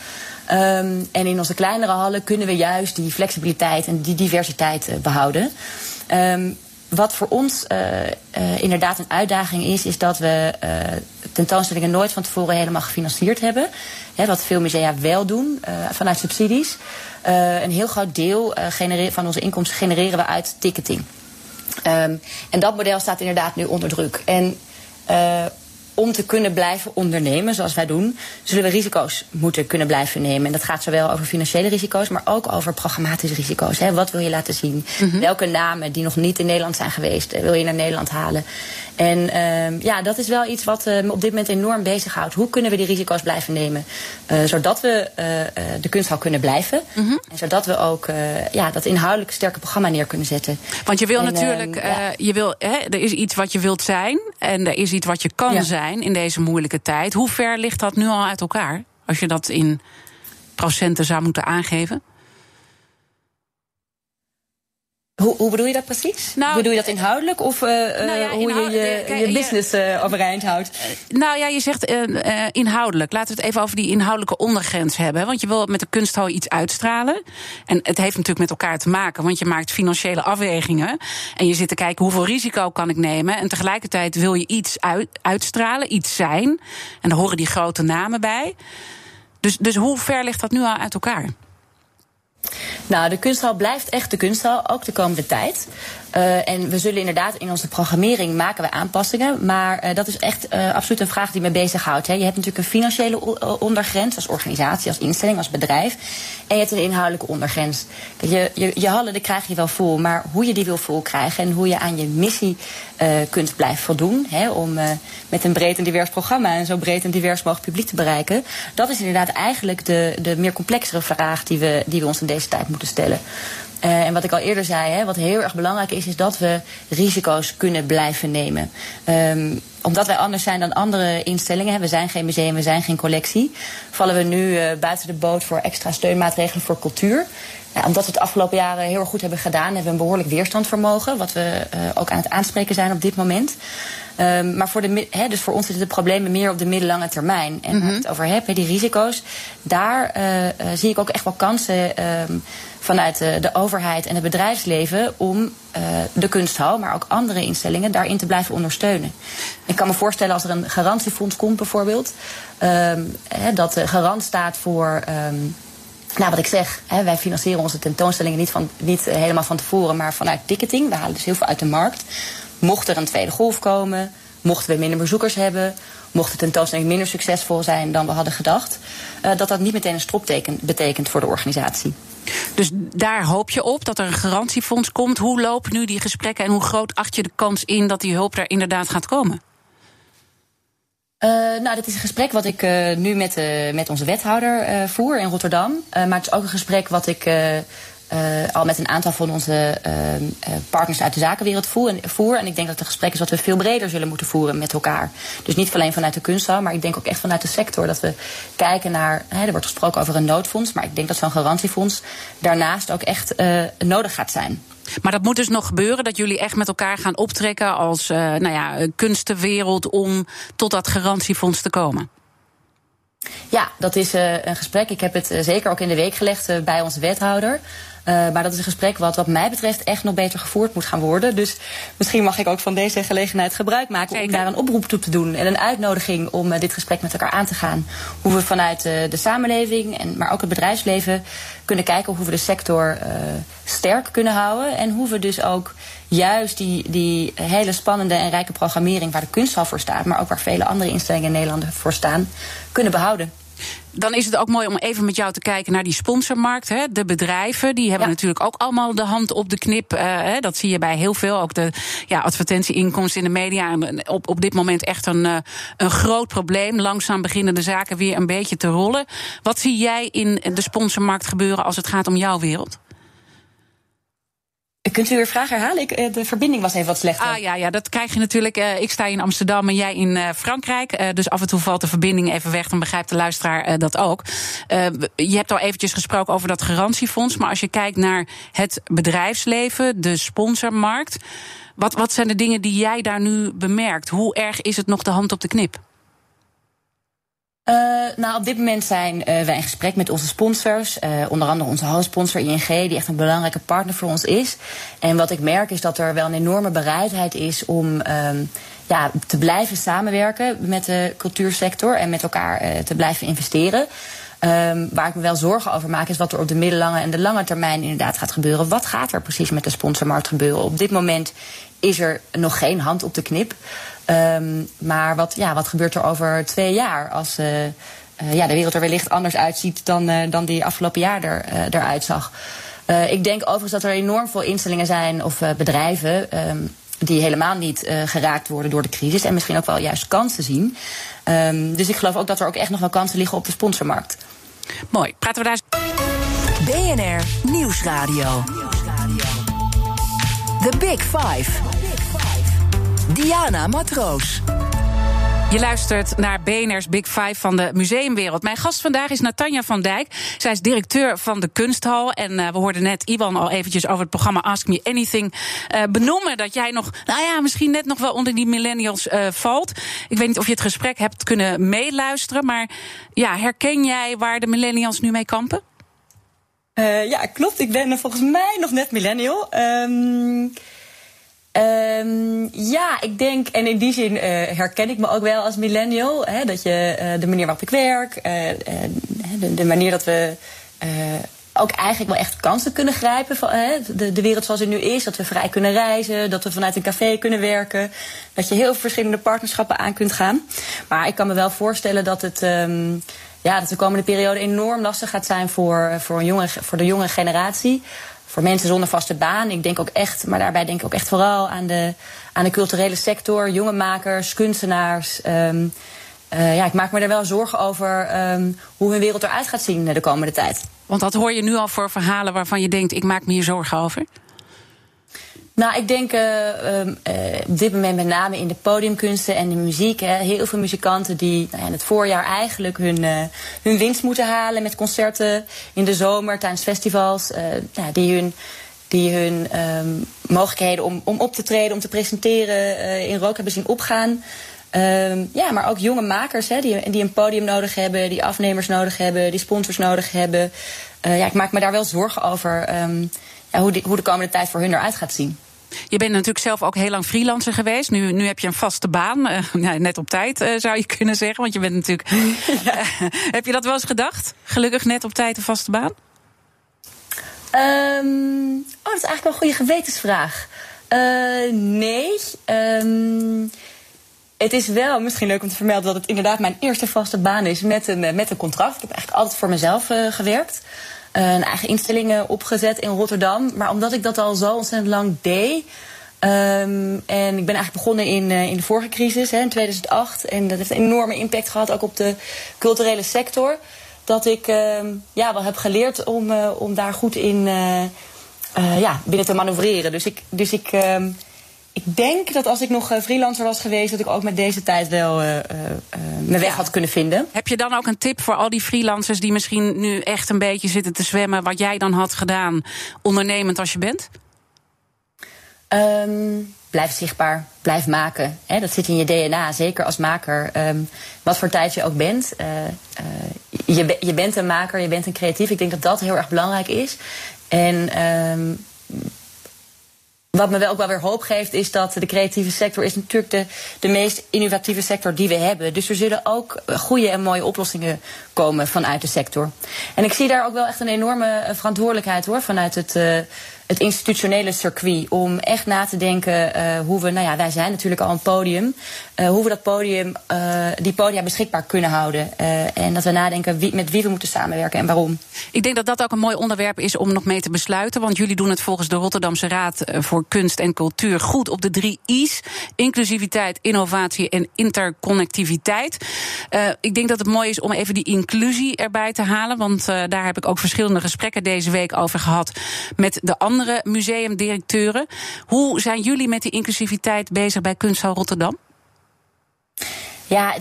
[SPEAKER 2] Um, en in onze kleinere hallen kunnen we juist die flexibiliteit en die diversiteit uh, behouden. Um, wat voor ons uh, uh, inderdaad een uitdaging is, is dat we uh, tentoonstellingen nooit van tevoren helemaal gefinancierd hebben. Hè, wat veel musea wel doen vanuit subsidies. een heel groot deel van onze inkomsten genereren we uit ticketing. Um, en dat model staat inderdaad nu onder druk. En om te kunnen blijven ondernemen, zoals wij doen, zullen we risico's moeten kunnen blijven nemen. En dat gaat zowel over financiële risico's, maar ook over programmatische risico's. Hè. Wat wil je laten zien? Mm -hmm. Welke namen die nog niet in Nederland zijn geweest, wil je naar Nederland halen? En uh, ja, dat is wel iets wat uh, me op dit moment enorm bezighoudt. Hoe kunnen we die risico's blijven nemen? Uh, zodat we uh, de kunsthal kunnen blijven. Mm -hmm. En zodat we ook ja, dat inhoudelijk sterke programma neer kunnen zetten.
[SPEAKER 1] Want je wil en, natuurlijk, ja. je wil, hè, er is iets wat je wilt zijn. En er is iets wat je kan ja. zijn in deze moeilijke tijd. Hoe ver ligt dat nu al uit elkaar? Als je dat in procenten zou moeten aangeven?
[SPEAKER 2] Hoe, hoe, bedoel je dat precies? Nou, bedoel je dat inhoudelijk of uh, nou ja, hoe je je, je business uh, overeind houdt?
[SPEAKER 1] Nou ja, je zegt uh, inhoudelijk. Laten we het even over die inhoudelijke ondergrens hebben. Want je wil met de kunsthal iets uitstralen. En het heeft natuurlijk met elkaar te maken, want je maakt financiële afwegingen. En je zit te kijken hoeveel risico kan ik nemen. En tegelijkertijd wil je iets uit, uitstralen, iets zijn. En daar horen die grote namen bij. Dus, dus hoe ver ligt dat nu al uit elkaar?
[SPEAKER 2] Nou, de kunsthal blijft echt de kunsthal, ook de komende tijd. Uh, en we zullen inderdaad in onze programmering maken we aanpassingen. Maar uh, dat is echt uh, absoluut een vraag die me bezighoudt. Hè. Je hebt natuurlijk een financiële ondergrens als organisatie, als instelling, als bedrijf. En je hebt een inhoudelijke ondergrens. Je, je, je hallen die krijg je wel vol, maar hoe je die wil vol krijgen en hoe je aan je missie kunt blijven voldoen. Hè, om met een breed en divers programma en zo breed en divers mogelijk publiek te bereiken. Dat is inderdaad eigenlijk de, de meer complexere vraag die we, die we ons in deze tijd moeten stellen. Uh, en wat ik al eerder zei, hè, wat heel erg belangrijk is, is dat we risico's kunnen blijven nemen. Um, omdat wij anders zijn dan andere instellingen, hè, we zijn geen museum, we zijn geen collectie, vallen we nu uh, buiten de boot voor extra steunmaatregelen voor cultuur. Omdat we het afgelopen jaren heel erg goed hebben gedaan, hebben we een behoorlijk weerstandvermogen, wat we uh, ook aan het aanspreken zijn op dit moment. Um, maar voor de, he, dus voor ons zitten de problemen meer op de middellange termijn. En mm -hmm. waar ik het over heb, he, die risico's, daar uh, uh, zie ik ook echt wel kansen um, vanuit de, de, overheid en het bedrijfsleven om uh, de kunsthal, maar ook andere instellingen, daarin te blijven ondersteunen. Ik kan me voorstellen als er een garantiefonds komt bijvoorbeeld, um, he, dat de garant staat voor. Nou, wat ik zeg, hè, wij financieren onze tentoonstellingen niet, van, niet helemaal van tevoren, maar vanuit ticketing. We halen dus heel veel uit de markt. Mocht er een tweede golf komen, mochten we minder bezoekers hebben, mocht de tentoonstelling minder succesvol zijn dan we hadden gedacht, uh, dat dat niet meteen een stropteken betekent voor de organisatie.
[SPEAKER 1] Dus daar hoop je op dat er een garantiefonds komt. Hoe lopen nu die gesprekken en hoe groot acht je de kans in dat die hulp er inderdaad gaat komen?
[SPEAKER 2] Uh, nou, dat is een gesprek wat ik uh, nu met, uh, met onze wethouder voer in Rotterdam. maar het is ook een gesprek wat ik uh, al met een aantal van onze uh, uh, partners uit de zakenwereld voer. En ik denk dat het gesprek is wat we veel breder zullen moeten voeren met elkaar. Dus niet alleen vanuit de kunsthal, maar ik denk ook echt vanuit de sector. Dat we kijken naar, hè, er wordt gesproken over een noodfonds, maar ik denk dat zo'n garantiefonds daarnaast ook echt nodig gaat zijn.
[SPEAKER 1] Maar dat moet dus nog gebeuren, dat jullie echt met elkaar gaan optrekken als nou ja, kunstenwereld om tot dat garantiefonds te komen.
[SPEAKER 2] Ja, dat is een gesprek. Ik heb het zeker ook in de week gelegd bij onze wethouder. Uh, maar dat is een gesprek wat, wat mij betreft, echt nog beter gevoerd moet gaan worden. Dus misschien mag ik ook van deze gelegenheid gebruik maken om daar een oproep toe te doen. En een uitnodiging om uh, dit gesprek met elkaar aan te gaan. Hoe we vanuit uh, de samenleving, en, maar ook het bedrijfsleven, kunnen kijken hoe we de sector sterk kunnen houden. En hoe we dus ook juist die, die hele spannende en rijke programmering waar de kunsthal voor staat, maar ook waar vele andere instellingen in Nederland voor staan, kunnen behouden.
[SPEAKER 1] Dan is het ook mooi om even met jou te kijken naar die sponsormarkt. Hè. De bedrijven die hebben natuurlijk ook allemaal de hand op de knip. Uh, hè. Dat zie je bij heel veel. Ook de ja, advertentieinkomsten in de media. Op, op dit moment echt een, uh, een groot probleem. Langzaam beginnen de zaken weer een beetje te rollen. Wat zie jij in de sponsormarkt gebeuren als het gaat om jouw wereld?
[SPEAKER 2] Kunt u uw vraag herhalen? Ik, eh, de verbinding was even wat slechter.
[SPEAKER 1] Ah ja, ja dat krijg je natuurlijk. Uh, ik sta in Amsterdam en jij in uh, Frankrijk. Dus af en toe valt de verbinding even weg. Dan begrijpt de luisteraar dat ook. je hebt al eventjes gesproken over dat garantiefonds. Maar als je kijkt naar het bedrijfsleven, de sponsormarkt. Wat, wat zijn de dingen die jij daar nu bemerkt? Hoe erg is het nog de hand op de knip?
[SPEAKER 2] Uh, nou, op dit moment zijn uh, wij in gesprek met onze sponsors. Uh, onder andere onze hoofdsponsor ING, die echt een belangrijke partner voor ons is. En wat ik merk is dat er wel een enorme bereidheid is om um, ja, te blijven samenwerken met de cultuursector en met elkaar te blijven investeren. Um, waar ik me wel zorgen over maak, is wat er op de middellange en de lange termijn inderdaad gaat gebeuren. Wat gaat er precies met de sponsormarkt gebeuren? Op dit moment is er nog geen hand op de knip. Um, maar wat, ja, wat gebeurt er over twee jaar als uh, uh, ja, de wereld er wellicht anders uitziet dan, uh, dan die afgelopen jaar er, eruit zag? ik denk overigens dat er enorm veel instellingen zijn of bedrijven um, die helemaal niet geraakt worden door de crisis en misschien ook wel juist kansen zien. Um, dus ik geloof ook dat er ook echt nog wel kansen liggen op de sponsormarkt.
[SPEAKER 1] Mooi. Praten we daar.
[SPEAKER 4] BNR Nieuwsradio. The Big Five. Diana Matroos.
[SPEAKER 1] Je luistert naar BNR's Big Five van de museumwereld. Mijn gast vandaag is Natanja van Dijk. Zij is directeur van de Kunsthal. En uh, we hoorden net Iwan al eventjes over het programma Ask Me Anything uh, benoemen. Dat jij nog, nou ja, misschien net nog wel onder die millennials uh, valt. Ik weet niet of je het gesprek hebt kunnen meeluisteren. Maar ja, herken jij waar de millennials nu mee kampen?
[SPEAKER 2] ja, klopt. Ik ben volgens mij nog net millennial. Um Um, ja, ik denk, en in die zin uh, herken ik me ook wel als millennial. Hè, dat je uh, de manier waarop ik werk, uh, de, de, manier dat we ook eigenlijk wel echt kansen kunnen grijpen van de, de wereld zoals het nu is. Dat we vrij kunnen reizen, dat we vanuit een café kunnen werken. Dat je heel verschillende partnerschappen aan kunt gaan. Maar ik kan me wel voorstellen dat het. Um, ja, dat de komende periode enorm lastig gaat zijn voor, voor, een voor de jonge generatie voor mensen zonder vaste baan. Ik denk ook echt, maar daarbij denk ik ook echt vooral aan de, aan de culturele sector, jonge makers, kunstenaars. Um, uh, ja, ik maak me er wel zorgen over um, hoe hun wereld eruit gaat zien de komende tijd.
[SPEAKER 1] Want dat hoor je nu al voor verhalen waarvan je denkt, ik maak me hier zorgen over?
[SPEAKER 2] Nou, ik denk uh, uh, op dit moment met name in de podiumkunsten en de muziek. Hè, heel veel muzikanten die nou in het voorjaar eigenlijk hun, uh, hun winst moeten halen met concerten in de zomer tijdens festivals. Nou, die hun, die hun um, mogelijkheden om, om op te treden, om te presenteren in rook hebben zien opgaan. Um, ja, maar ook jonge makers hè, die, die een podium nodig hebben, die afnemers nodig hebben, die sponsors nodig hebben. ja, ik maak me daar wel zorgen over ja, hoe, hoe de komende tijd voor hun eruit gaat zien.
[SPEAKER 1] Je bent natuurlijk zelf ook heel lang freelancer geweest. Nu, nu heb je een vaste baan. Uh, net op tijd uh, zou je kunnen zeggen. Want je bent natuurlijk. Ja. heb je dat wel eens gedacht? Gelukkig net op tijd een vaste baan?
[SPEAKER 2] Um, oh, dat is eigenlijk wel een goede gewetensvraag. Nee. Um, het is wel misschien leuk om te vermelden dat het inderdaad mijn eerste vaste baan is met een, met een contract. Ik heb eigenlijk altijd voor mezelf gewerkt. Eh, een eigen instellingen opgezet in Rotterdam. Maar omdat ik dat al zo ontzettend lang deed. Um, en ik ben eigenlijk begonnen in, uh, in de vorige crisis, hè, in 2008. En dat heeft een enorme impact gehad, ook op de culturele sector. Dat ik uh, ja, wel heb geleerd om, uh, om daar goed in ja, binnen te manoeuvreren. Dus ik, dus ik ehm, ik denk dat als ik nog eh, freelancer was geweest, dat ik ook met deze tijd wel uh, uh, mijn weg had kunnen vinden.
[SPEAKER 1] Heb je dan ook een tip voor al die freelancers die misschien nu echt een beetje zitten te zwemmen, wat jij dan had gedaan, ondernemend als je bent?
[SPEAKER 2] Um, blijf zichtbaar, blijf maken. Hè, dat zit in je DNA, zeker als maker. Ehm, wat voor tijd je ook bent. Uh, je, je bent een maker, je bent een creatief. Ik denk dat dat heel erg belangrijk is. En um, wat me wel ook wel weer hoop geeft, is dat de creatieve sector is natuurlijk de, de meest innovatieve sector die we hebben. Dus er zullen ook goede en mooie oplossingen komen vanuit de sector. En ik zie daar ook wel echt een enorme verantwoordelijkheid hoor, vanuit het. Uh, het institutionele circuit. Om echt na te denken uh, hoe we, nou ja, wij zijn natuurlijk al een podium. Uh, hoe we dat podium, uh, die podia beschikbaar kunnen houden. en dat we nadenken wie, met wie we moeten samenwerken en waarom.
[SPEAKER 1] Ik denk dat dat ook een mooi onderwerp is om nog mee te besluiten. Want jullie doen het volgens de Rotterdamse Raad voor Kunst en Cultuur goed op de drie I's: inclusiviteit, innovatie en interconnectiviteit. ik denk dat het mooi is om even die inclusie erbij te halen. Want daar heb ik ook verschillende gesprekken deze week over gehad met de andere andere museumdirecteuren. Hoe zijn jullie met die inclusiviteit bezig bij Kunsthal Rotterdam?
[SPEAKER 2] Ja,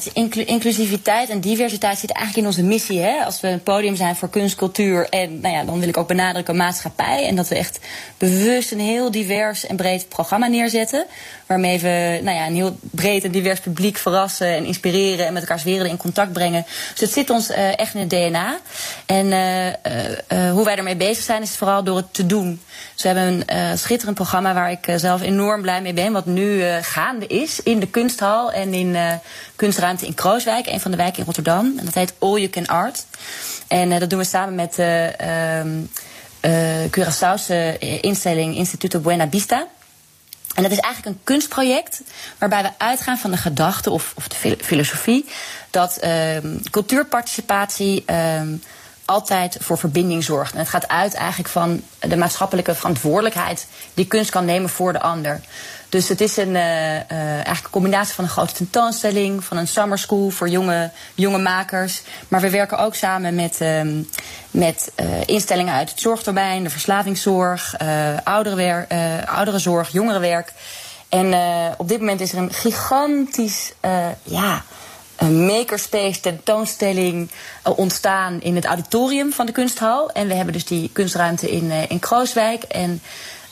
[SPEAKER 2] inclusiviteit en diversiteit zit eigenlijk in onze missie. Hè? Als we een podium zijn voor kunst, cultuur en nou ja, dan wil ik ook benadrukken maatschappij. En dat we echt bewust een heel divers en breed programma neerzetten. Waarmee we nou ja, een heel breed en divers publiek verrassen en inspireren en met elkaars werelden in contact brengen. Dus het zit ons uh, echt in het DNA. En uh, uh, hoe wij ermee bezig zijn, is vooral door het te doen. Dus we hebben een schitterend programma waar ik zelf enorm blij mee ben. Wat nu gaande is in de kunsthal en in kunstruimte in Krooswijk, een van de wijken in Rotterdam. En dat heet All You Can Art. En dat doen we samen met de uh, Curaçaose instelling Instituto Buena Vista. En dat is eigenlijk een kunstproject waarbij we uitgaan van de gedachte of, of de filosofie dat um, cultuurparticipatie um, altijd voor verbinding zorgt. En het gaat uit eigenlijk van de maatschappelijke verantwoordelijkheid die kunst kan nemen voor de ander. Dus het is een, uh, uh, eigenlijk een combinatie van een grote tentoonstelling, van een summer school voor jonge, jonge makers. Maar we werken ook samen met, um, met uh, instellingen uit het zorgdomein, de verslavingszorg, ouderenwerk, ouderenzorg, jongerenwerk. En op dit moment is er een gigantisch ja, een makerspace tentoonstelling ontstaan in het auditorium van de kunsthal. En we hebben dus die kunstruimte in, in Krooswijk. En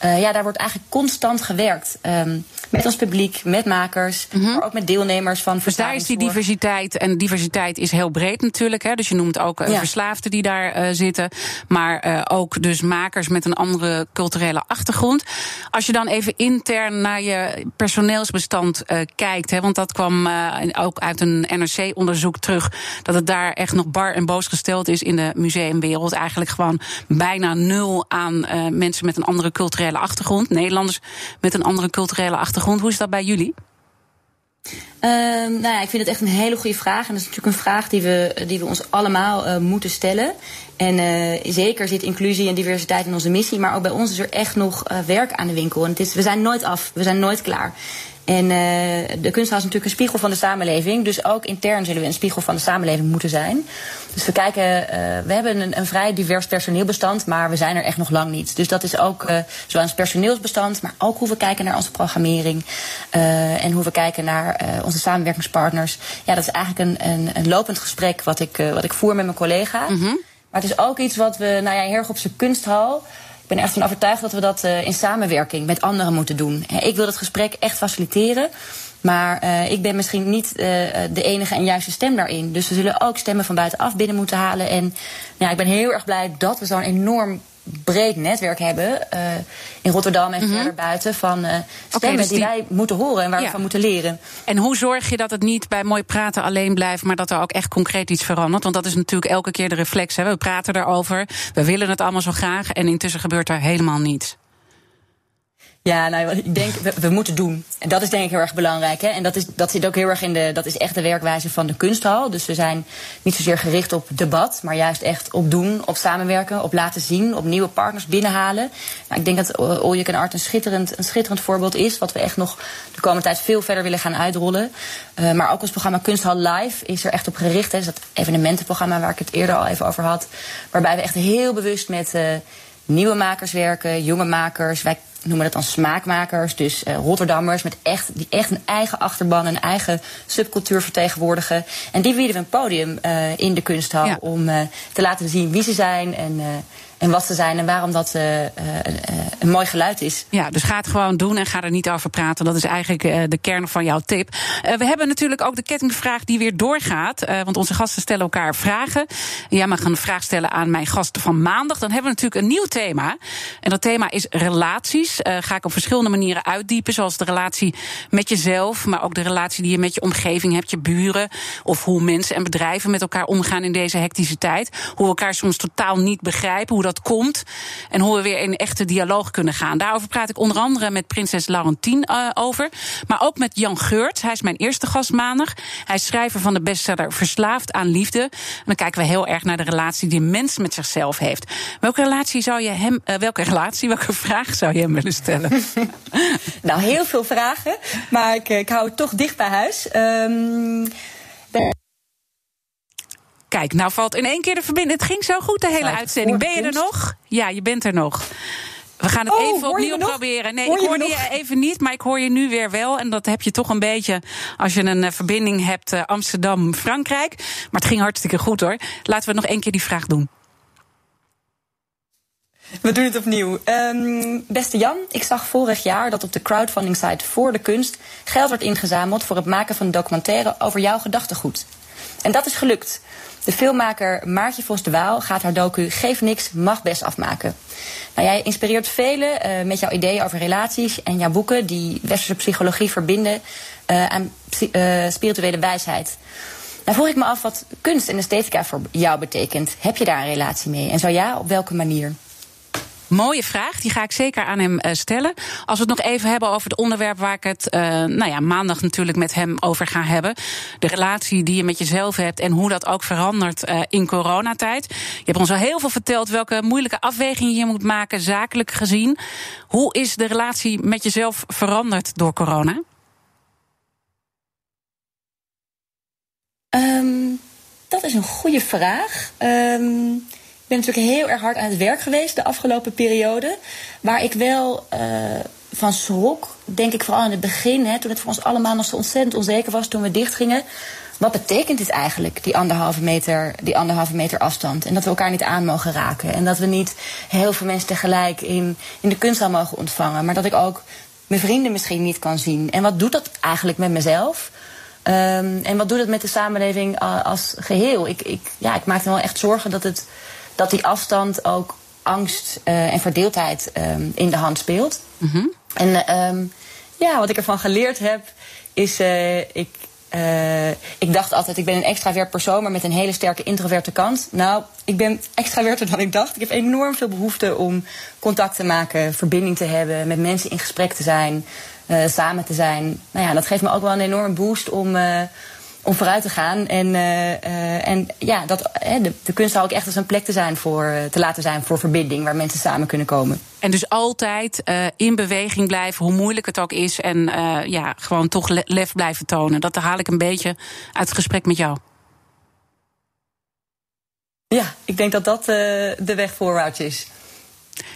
[SPEAKER 2] uh, ja, daar wordt eigenlijk constant gewerkt. Um, met ons publiek, met makers, mm -hmm. maar ook met deelnemers van
[SPEAKER 1] Dus daar is die diversiteit. En diversiteit is heel breed natuurlijk. Hè? Dus je noemt ook ja. verslaafden die daar uh, zitten. Maar ook dus makers met een andere culturele achtergrond. Als je dan even intern naar je personeelsbestand kijkt. Hè, want dat kwam ook uit een NRC-onderzoek terug. Dat het daar echt nog bar en boos gesteld is in de museumwereld. Eigenlijk gewoon bijna nul aan mensen met een andere culturele achtergrond, Nederlanders met een andere culturele achtergrond. Hoe is dat bij jullie?
[SPEAKER 2] Uh, nou ja, ik vind het echt een hele goede vraag. En dat is natuurlijk een vraag die we, die we ons allemaal uh, moeten stellen. En uh, zeker zit inclusie en diversiteit in onze missie. Maar ook bij ons is er echt nog werk aan de winkel. En het is, we zijn nooit af, we zijn nooit klaar. En de kunsthal is natuurlijk een spiegel van de samenleving. Dus ook intern zullen we een spiegel van de samenleving moeten zijn. Dus we kijken, uh, we hebben een, een, vrij divers personeelbestand, maar we zijn er echt nog lang niet. Dus dat is ook uh, zowel ons personeelsbestand, maar ook hoe we kijken naar onze programmering. en hoe we kijken naar onze samenwerkingspartners. Ja, dat is eigenlijk een, een, een lopend gesprek wat ik, wat ik voer met mijn collega. Mm -hmm. Maar het is ook iets wat we, nou ja, heel erg op zijn kunsthal ik ben echt van overtuigd dat we dat in samenwerking met anderen moeten doen. Ik wil het gesprek echt faciliteren. Maar uh, ik ben misschien niet uh, de enige en juiste stem daarin. Dus we zullen ook stemmen van buitenaf binnen moeten halen. En ja, ik ben heel erg blij dat we zo'n enorm breed netwerk hebben uh, in Rotterdam en mm -hmm. verder buiten van uh, stemmen okay, dus die... die... wij moeten horen en waar ja. we van moeten leren.
[SPEAKER 1] En hoe zorg je dat het niet bij mooi praten alleen blijft, maar dat er ook echt concreet iets verandert? Want dat is natuurlijk elke keer de reflex. Hè? We praten erover, we willen het allemaal zo graag en intussen gebeurt er helemaal niets.
[SPEAKER 2] Ja, nou, ik denk, we, moeten doen. En dat is denk ik heel erg belangrijk. Hè? En dat, is, dat zit ook heel erg in de, dat is echt de werkwijze van de kunsthal. Dus we zijn niet zozeer gericht op debat, maar juist echt op doen, op samenwerken, op laten zien, op nieuwe partners binnenhalen. Nou, ik denk dat All You Art een schitterend, een schitterend voorbeeld is, wat we echt nog de komende tijd veel verder willen gaan uitrollen. Uh, maar ook ons programma Kunsthal Live is er echt op gericht. Hè? Dus dat evenementenprogramma waar ik het eerder al even over had. Waarbij we echt heel bewust met uh, nieuwe makers werken, jonge makers. Noemen dat dan smaakmakers. Dus uh, Rotterdammers met echt, die echt een eigen achterban, een eigen subcultuur vertegenwoordigen. En die bieden we een podium uh, in de kunsthal ja. om uh, te laten zien wie ze zijn en en wat ze zijn en waarom dat uh, uh, een mooi geluid is.
[SPEAKER 1] Ja, dus ga het gewoon doen en ga er niet over praten. Dat is eigenlijk uh, de kern van jouw tip. we hebben natuurlijk ook de kettingvraag die weer doorgaat. want onze gasten stellen elkaar vragen. Jij mag een vraag stellen aan mijn gasten van maandag. Dan hebben we natuurlijk een nieuw thema. En dat thema is relaties. ga ik op verschillende manieren uitdiepen. Zoals de relatie met jezelf, maar ook de relatie die je met je omgeving hebt, je buren. Of hoe mensen en bedrijven met elkaar omgaan in deze hectische tijd. Hoe we elkaar soms totaal niet begrijpen. Hoe dat komt. En hoe we weer in echte dialoog kunnen gaan. Daarover praat ik onder andere met prinses Laurentien uh, over. Maar ook met Jan Geurt. Hij is mijn eerste gast maandag. Hij is schrijver van de bestseller Verslaafd aan Liefde. Dan kijken we heel erg naar de relatie die een mens met zichzelf heeft. Welke relatie zou je hem, uh, welke relatie, welke vraag zou je hem willen stellen?
[SPEAKER 2] nou, heel veel vragen. Maar ik, ik hou het toch dicht bij huis. Um,
[SPEAKER 1] Kijk, nou valt in één keer de verbinding. Het ging zo goed, de hele uitzending. Ben je er nog? Ja, je bent er nog. We gaan het
[SPEAKER 2] oh,
[SPEAKER 1] even opnieuw proberen. Nee,
[SPEAKER 2] hoor
[SPEAKER 1] ik hoorde je, je, even niet, maar ik hoor je nu weer wel. En dat heb je toch een beetje als je een uh, verbinding hebt uh, Amsterdam-Frankrijk. Maar het ging hartstikke goed hoor. Laten we nog één keer die vraag doen.
[SPEAKER 2] We doen het opnieuw. Um, beste Jan, ik zag vorig jaar dat op de crowdfunding site Voor de Kunst geld werd ingezameld voor het maken van een documentaire over jouw gedachtegoed. En dat is gelukt. De filmmaker Maartje Vos de Waal gaat haar docu Geef niks, mag best afmaken. Nou, jij inspireert velen uh, met jouw ideeën over relaties en jouw boeken die westerse psychologie verbinden uh, aan uh, spirituele wijsheid. Nou vroeg ik me af wat kunst en esthetica voor jou betekent. Heb je daar een relatie mee? En zo ja, op welke manier?
[SPEAKER 1] Mooie vraag, die ga ik zeker aan hem uh, stellen. Als we het nog even hebben over het onderwerp waar ik het uh, nou ja, maandag natuurlijk met hem over ga hebben. De relatie die je met jezelf hebt en hoe dat ook verandert uh, in coronatijd. Je hebt ons al heel veel verteld welke moeilijke afwegingen je moet maken, zakelijk gezien. Hoe is de relatie met jezelf veranderd door corona?
[SPEAKER 2] Um, dat is een goede vraag. Um ben natuurlijk heel erg hard aan het werk geweest de afgelopen periode. Waar ik wel uh, van schrok, denk ik vooral in het begin, hè, toen het voor ons allemaal nog zo ontzettend onzeker was toen we dichtgingen. Wat betekent dit eigenlijk, die anderhalve, meter, die anderhalve meter afstand? En dat we elkaar niet aan mogen raken. En dat we niet heel veel mensen tegelijk in, in de kunsthal mogen ontvangen. Maar dat ik ook mijn vrienden misschien niet kan zien. En wat doet dat eigenlijk met mezelf? Um, en wat doet het met de samenleving als geheel? Ik, ik, ja, ik maak me wel echt zorgen dat het dat die afstand ook angst uh, en verdeeldheid um, in de hand speelt. Mm -hmm. En um, ja, wat ik ervan geleerd heb, is uh, ik. Uh, ik dacht altijd, ik ben een extravert persoon, maar met een hele sterke introverte kant. Nou, ik ben extraverter dan ik dacht. Ik heb enorm veel behoefte om contact te maken, verbinding te hebben, met mensen in gesprek te zijn, samen te zijn. Nou ja, dat geeft me ook wel een enorme boost om, om vooruit te gaan. En, uh, uh, en ja, dat, de, de kunst zou ook echt als een plek te, zijn voor, te laten zijn voor verbinding, waar mensen samen kunnen komen.
[SPEAKER 1] En dus altijd in beweging blijven, hoe moeilijk het ook is. En ja, gewoon toch lef blijven tonen. Dat haal ik een beetje uit het gesprek met jou.
[SPEAKER 2] Ja, ik denk dat dat de weg voorwaarts is.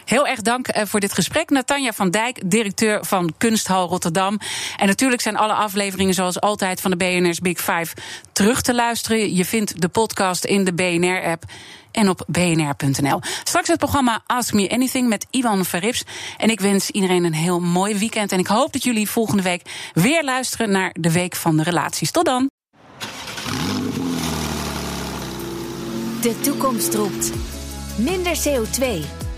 [SPEAKER 1] Heel erg dank uh, voor dit gesprek. Natanja van Dijk, directeur van Kunsthal Rotterdam. En natuurlijk zijn alle afleveringen zoals altijd van de BNR's Big Five terug te luisteren. Je vindt de podcast in de BNR-app en op bnr.nl. Straks het programma Ask Me Anything met Ivan Verrips. En ik wens iedereen een heel mooi weekend. En ik hoop dat jullie volgende week weer luisteren naar de Week van de Relaties. Tot dan.
[SPEAKER 4] De toekomst roept. Minder CO2